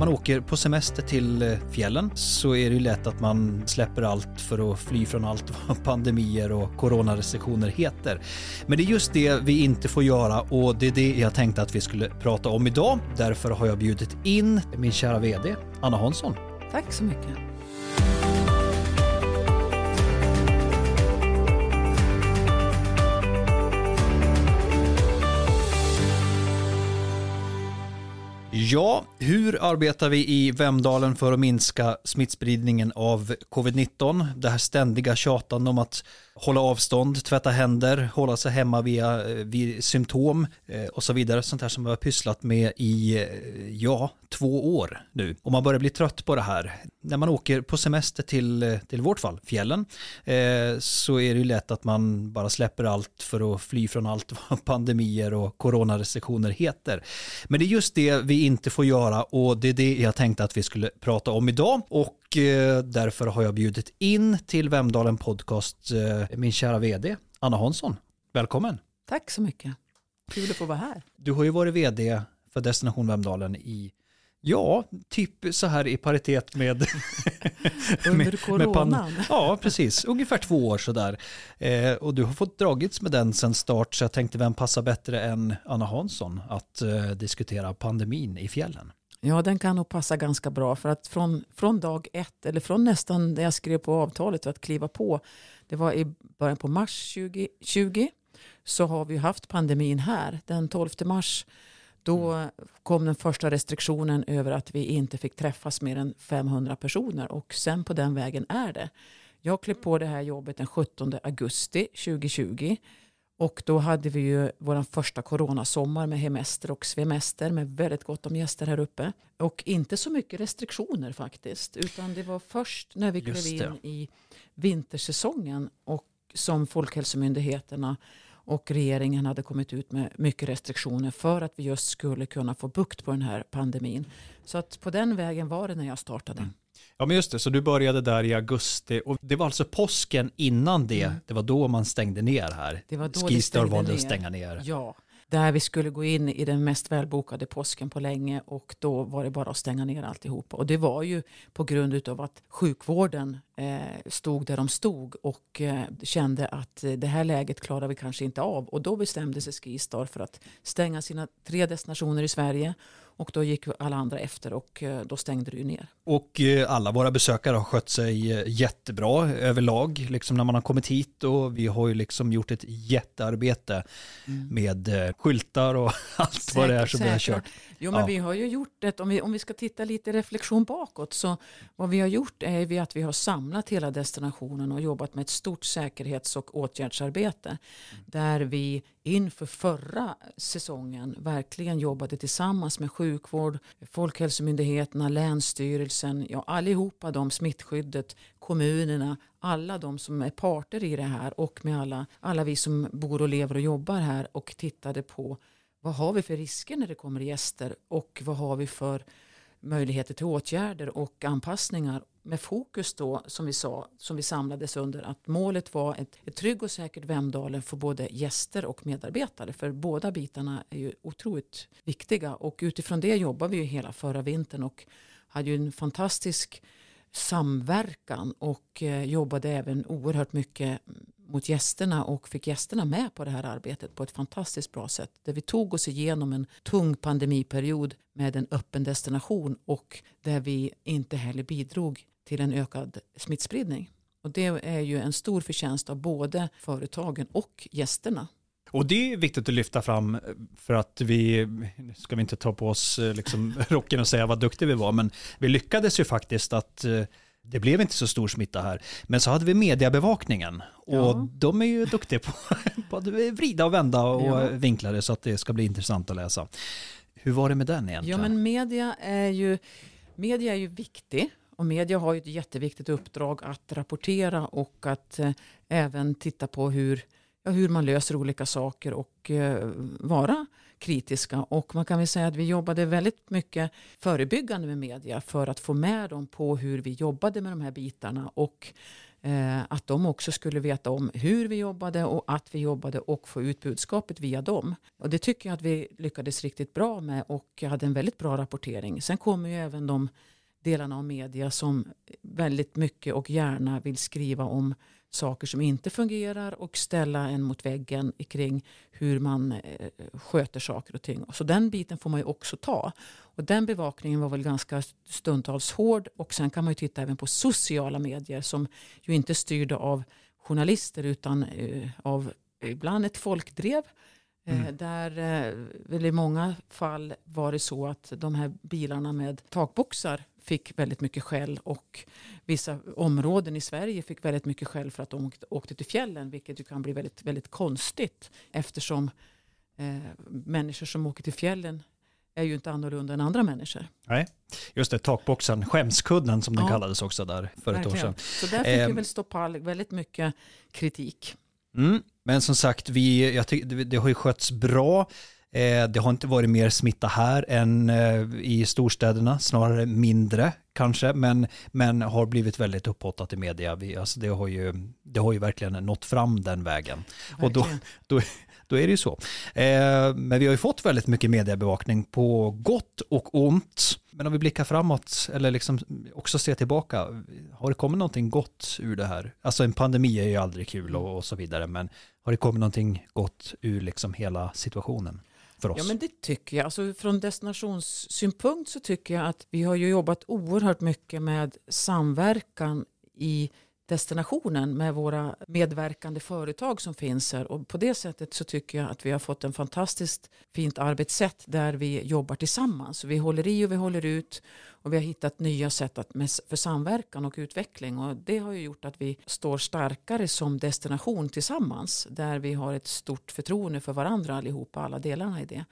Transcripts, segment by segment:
man åker på semester till eh, fjällen så är det ju lätt att man släpper allt för att fly från allt vad pandemier och coronarestriktioner heter. Men det är just det vi inte får göra och det är det jag tänkte att vi skulle prata om idag. Därför har jag bjudit in min kära VD Anna Hansson. Tack så mycket. Ja, hur arbetar vi i Vemdalen för att minska smittspridningen av covid-19? Det här ständiga tjatan om att hålla avstånd, tvätta händer, hålla sig hemma via eh, vid symptom eh, och så vidare. Sånt här som vi har pysslat med i, eh, ja, två år nu. Och man börjar bli trött på det här. När man åker på semester till, till vårt fall, fjällen, så är det ju lätt att man bara släpper allt för att fly från allt vad pandemier och coronarestriktioner heter. Men det är just det vi inte får göra och det är det jag tänkte att vi skulle prata om idag. Och därför har jag bjudit in till Vemdalen Podcast min kära vd Anna Hansson. Välkommen! Tack så mycket. Kul att få vara här. Du har ju varit vd för Destination Vemdalen i Ja, typ så här i paritet med... Under coronan? Ja, precis. Ungefär två år sådär. Eh, och du har fått dragits med den sedan start, så jag tänkte vem passar bättre än Anna Hansson att eh, diskutera pandemin i fjällen? Ja, den kan nog passa ganska bra för att från, från dag ett, eller från nästan när jag skrev på avtalet att kliva på, det var i början på mars 2020, så har vi haft pandemin här. Den 12 mars, då mm. kom den första restriktionen över att vi inte fick träffas mer än 500 personer och sen på den vägen är det. Jag klev på det här jobbet den 17 augusti 2020 och då hade vi ju vår första coronasommar med hemester och svemester med väldigt gott om gäster här uppe. Och inte så mycket restriktioner faktiskt. Utan det var först när vi klev in i vintersäsongen och som Folkhälsomyndigheterna och regeringen hade kommit ut med mycket restriktioner för att vi just skulle kunna få bukt på den här pandemin. Så att på den vägen var det när jag startade. Mm. Ja men just det, så du började där i augusti och det var alltså påsken innan det, mm. det var då man stängde ner här. Det var då Skistar valde att stänga ner. Ja, där vi skulle gå in i den mest välbokade påsken på länge och då var det bara att stänga ner alltihopa. Och det var ju på grund av att sjukvården eh, stod där de stod och eh, kände att det här läget klarar vi kanske inte av. Och då bestämde sig Skistar för att stänga sina tre destinationer i Sverige och då gick alla andra efter och eh, då stängde det ju ner. Och eh, alla våra besökare har skött sig eh, jättebra överlag, liksom när man har kommit hit och vi har ju liksom gjort ett jättearbete mm. med skyltar och allt säkert, vad det är som säkert. vi har kört. Jo men ja. vi har ju gjort det, om vi, om vi ska titta lite reflektion bakåt, så vad vi har gjort är vi att vi har samlat hela destinationen och jobbat med ett stort säkerhets och åtgärdsarbete. Mm. Där vi inför förra säsongen verkligen jobbade tillsammans med sjukvård, Folkhälsomyndigheterna, Länsstyrelsen, ja allihopa de, smittskyddet, kommunerna, alla de som är parter i det här och med alla, alla vi som bor och lever och jobbar här och tittade på vad har vi för risker när det kommer gäster och vad har vi för möjligheter till åtgärder och anpassningar med fokus då som vi sa, som vi samlades under att målet var ett, ett trygg och säkert Vemdalen för både gäster och medarbetare. För båda bitarna är ju otroligt viktiga och utifrån det jobbar vi ju hela förra vintern och hade ju en fantastisk samverkan och eh, jobbade även oerhört mycket mot gästerna och fick gästerna med på det här arbetet på ett fantastiskt bra sätt. Där vi tog oss igenom en tung pandemiperiod med en öppen destination och där vi inte heller bidrog till en ökad smittspridning. Och det är ju en stor förtjänst av både företagen och gästerna. Och det är viktigt att lyfta fram eh, för att vi, ska vi inte ta på oss eh, liksom rocken och säga vad duktiga vi var, men vi lyckades ju faktiskt att eh, det blev inte så stor smitta här. Men så hade vi mediebevakningen och ja. de är ju duktiga på, på att vrida och vända och ja. vinkla det så att det ska bli intressant att läsa. Hur var det med den egentligen? Ja men media är ju, media är ju viktig och media har ju ett jätteviktigt uppdrag att rapportera och att eh, även titta på hur, ja, hur man löser olika saker och eh, vara kritiska. Och man kan väl säga att vi jobbade väldigt mycket förebyggande med media för att få med dem på hur vi jobbade med de här bitarna. Och Eh, att de också skulle veta om hur vi jobbade och att vi jobbade och få ut budskapet via dem. Och det tycker jag att vi lyckades riktigt bra med och hade en väldigt bra rapportering. Sen kommer ju även de delarna av media som väldigt mycket och gärna vill skriva om saker som inte fungerar och ställa en mot väggen kring hur man eh, sköter saker och ting. Så den biten får man ju också ta. Och den bevakningen var väl ganska stundtals hård och sen kan man ju titta även på sociala medier som ju inte är styrda av journalister utan eh, av ibland ett folkdrev Eh, mm. Där väl i många fall var det så att de här bilarna med takboxar fick väldigt mycket skäll och vissa områden i Sverige fick väldigt mycket skäll för att de åkte till fjällen vilket ju kan bli väldigt, väldigt konstigt eftersom eh, människor som åker till fjällen är ju inte annorlunda än andra människor. Nej, just det, takboxen, skämskudden som den ja, kallades också där för verkligen. ett år sedan. Så där fick eh, vi väl stå pall väldigt mycket kritik. Mm, men som sagt, vi, jag tyck, det, det har ju skötts bra. Eh, det har inte varit mer smitta här än eh, i storstäderna, snarare mindre kanske, men, men har blivit väldigt upphottat i media. Vi, alltså det, har ju, det har ju verkligen nått fram den vägen. Verkligen. Och då, då, då är det ju så. Eh, men vi har ju fått väldigt mycket mediebevakning på gott och ont. Men om vi blickar framåt eller liksom också ser tillbaka, har det kommit någonting gott ur det här? Alltså en pandemi är ju aldrig kul och, och så vidare, men har det kommit någonting gott ur liksom hela situationen? För oss? Ja men det tycker jag. Alltså, från destinationssynpunkt så tycker jag att vi har ju jobbat oerhört mycket med samverkan i destinationen med våra medverkande företag som finns här. Och på det sättet så tycker jag att vi har fått en fantastiskt fint arbetssätt där vi jobbar tillsammans. Vi håller i och vi håller ut och vi har hittat nya sätt att, för samverkan och utveckling. Och det har ju gjort att vi står starkare som destination tillsammans där vi har ett stort förtroende för varandra allihopa, alla delarna i det.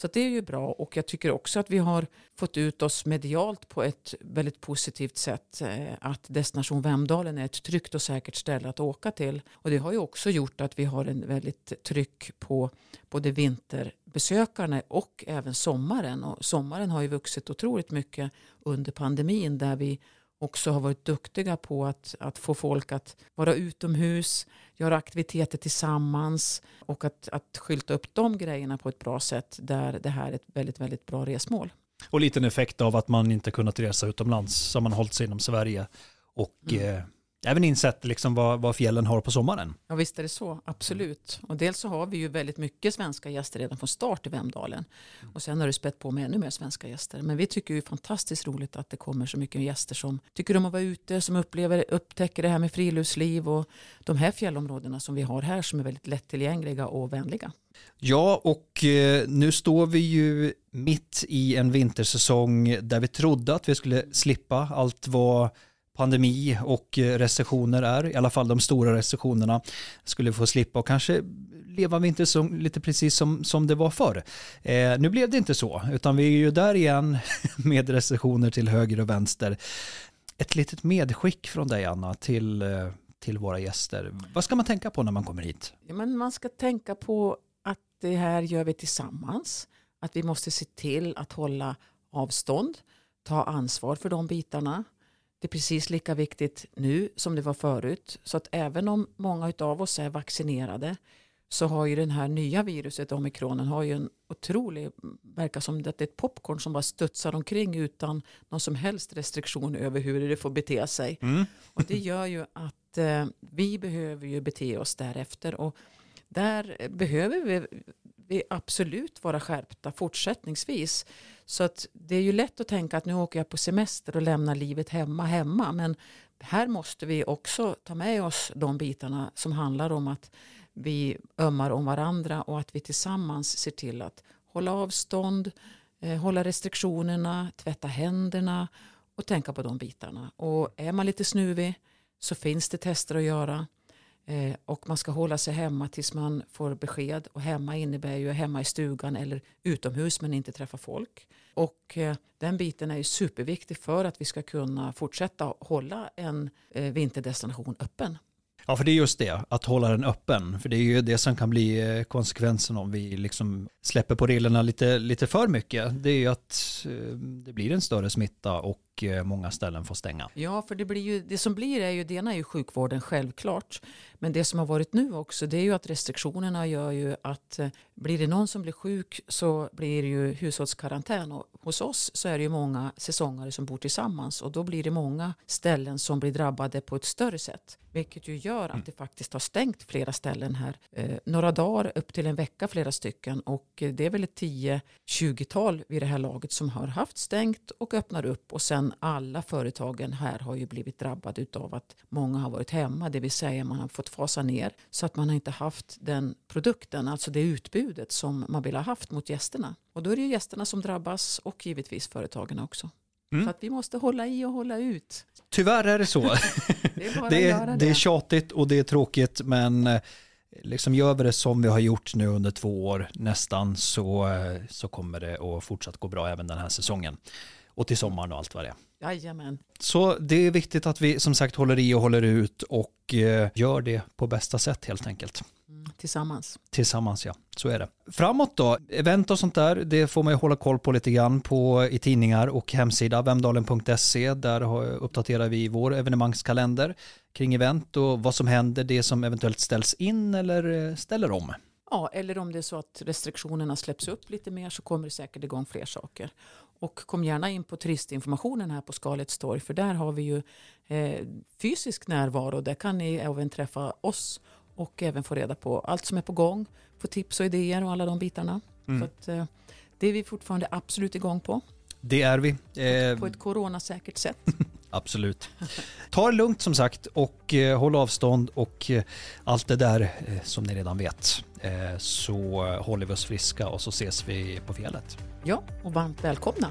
Så det är ju bra och jag tycker också att vi har fått ut oss medialt på ett väldigt positivt sätt. Eh, att Destination Vemdalen är ett tryggt och säkert ställe att åka till. Och det har ju också gjort att vi har en väldigt tryck på både vinterbesökarna och även sommaren. Och sommaren har ju vuxit otroligt mycket under pandemin där vi också har varit duktiga på att, att få folk att vara utomhus, göra aktiviteter tillsammans och att, att skylta upp de grejerna på ett bra sätt där det här är ett väldigt, väldigt bra resmål. Och liten effekt av att man inte kunnat resa utomlands så man hållit sig inom Sverige och mm. eh, även insett liksom vad, vad fjällen har på sommaren. Ja visst är det så, absolut. Och dels så har vi ju väldigt mycket svenska gäster redan från start i Vemdalen. Och sen har det spett på med ännu mer svenska gäster. Men vi tycker ju det är fantastiskt roligt att det kommer så mycket gäster som tycker om att vara ute, som upplever, upptäcker det här med friluftsliv och de här fjällområdena som vi har här som är väldigt lättillgängliga och vänliga. Ja, och eh, nu står vi ju mitt i en vintersäsong där vi trodde att vi skulle slippa allt vad pandemi och eh, recessioner är, i alla fall de stora recessionerna skulle få slippa och kanske leva vintersäsong lite precis som, som det var förr. Eh, nu blev det inte så, utan vi är ju där igen med recessioner till höger och vänster. Ett litet medskick från dig Anna till, eh, till våra gäster. Vad ska man tänka på när man kommer hit? Ja, men man ska tänka på att det här gör vi tillsammans. Att vi måste se till att hålla avstånd, ta ansvar för de bitarna det är precis lika viktigt nu som det var förut. Så att även om många av oss är vaccinerade så har ju den här nya viruset, omikronen, har ju en otrolig, verkar som att det är ett popcorn som bara studsar omkring utan någon som helst restriktion över hur det får bete sig. Mm. Och det gör ju att eh, vi behöver ju bete oss därefter och där behöver vi, vi absolut vara skärpta fortsättningsvis. Så att det är ju lätt att tänka att nu åker jag på semester och lämnar livet hemma hemma. Men här måste vi också ta med oss de bitarna som handlar om att vi ömmar om varandra och att vi tillsammans ser till att hålla avstånd, eh, hålla restriktionerna, tvätta händerna och tänka på de bitarna. Och är man lite snuvig så finns det tester att göra. Eh, och man ska hålla sig hemma tills man får besked. Och hemma innebär ju hemma i stugan eller utomhus men inte träffa folk. Och eh, den biten är ju superviktig för att vi ska kunna fortsätta hålla en eh, vinterdestination öppen. Ja, för det är just det, att hålla den öppen. För det är ju det som kan bli eh, konsekvensen om vi liksom släpper på reglerna lite, lite för mycket. Det är ju att eh, det blir en större smitta och eh, många ställen får stänga. Ja, för det, blir ju, det som blir är ju, det ena är ju sjukvården självklart. Men det som har varit nu också, det är ju att restriktionerna gör ju att blir det någon som blir sjuk så blir det ju hushållskarantän. Och hos oss så är det ju många säsongare som bor tillsammans och då blir det många ställen som blir drabbade på ett större sätt. Vilket ju gör att mm. det faktiskt har stängt flera ställen här. Eh, några dagar, upp till en vecka flera stycken. Och det är väl ett 10-20-tal vid det här laget som har haft stängt och öppnar upp. Och sen alla företagen här har ju blivit drabbade av att många har varit hemma. Det vill säga man har fått fasa ner så att man har inte haft den produkten, alltså det utbudet som man vill ha haft mot gästerna. Och då är det ju gästerna som drabbas och givetvis företagen också. Mm. Så att vi måste hålla i och hålla ut. Tyvärr är det så. det, är det, är, det. det är tjatigt och det är tråkigt men eh, liksom gör vi det som vi har gjort nu under två år nästan så, eh, så kommer det att fortsatt gå bra även den här säsongen. Och till sommaren och allt vad det är. Jajamän. Så det är viktigt att vi som sagt håller i och håller ut och eh, gör det på bästa sätt helt enkelt. Tillsammans. Tillsammans ja, så är det. Framåt då, event och sånt där, det får man ju hålla koll på lite grann på i tidningar och hemsida vemdalen.se. Där uppdaterar vi vår evenemangskalender kring event och vad som händer, det som eventuellt ställs in eller eh, ställer om. Ja, eller om det är så att restriktionerna släpps upp lite mer så kommer det säkert igång fler saker. Och kom gärna in på turistinformationen här på Skalets torg för där har vi ju eh, fysisk närvaro. Där kan ni även träffa oss och även få reda på allt som är på gång, få tips och idéer och alla de bitarna. Mm. Så att, eh, det är vi fortfarande absolut igång på. Det är vi. Eh, på ett coronasäkert sätt. absolut. Ta det lugnt som sagt och eh, håll avstånd och eh, allt det där eh, som ni redan vet. Så håller vi oss friska och så ses vi på fjället. Ja, och varmt välkomna.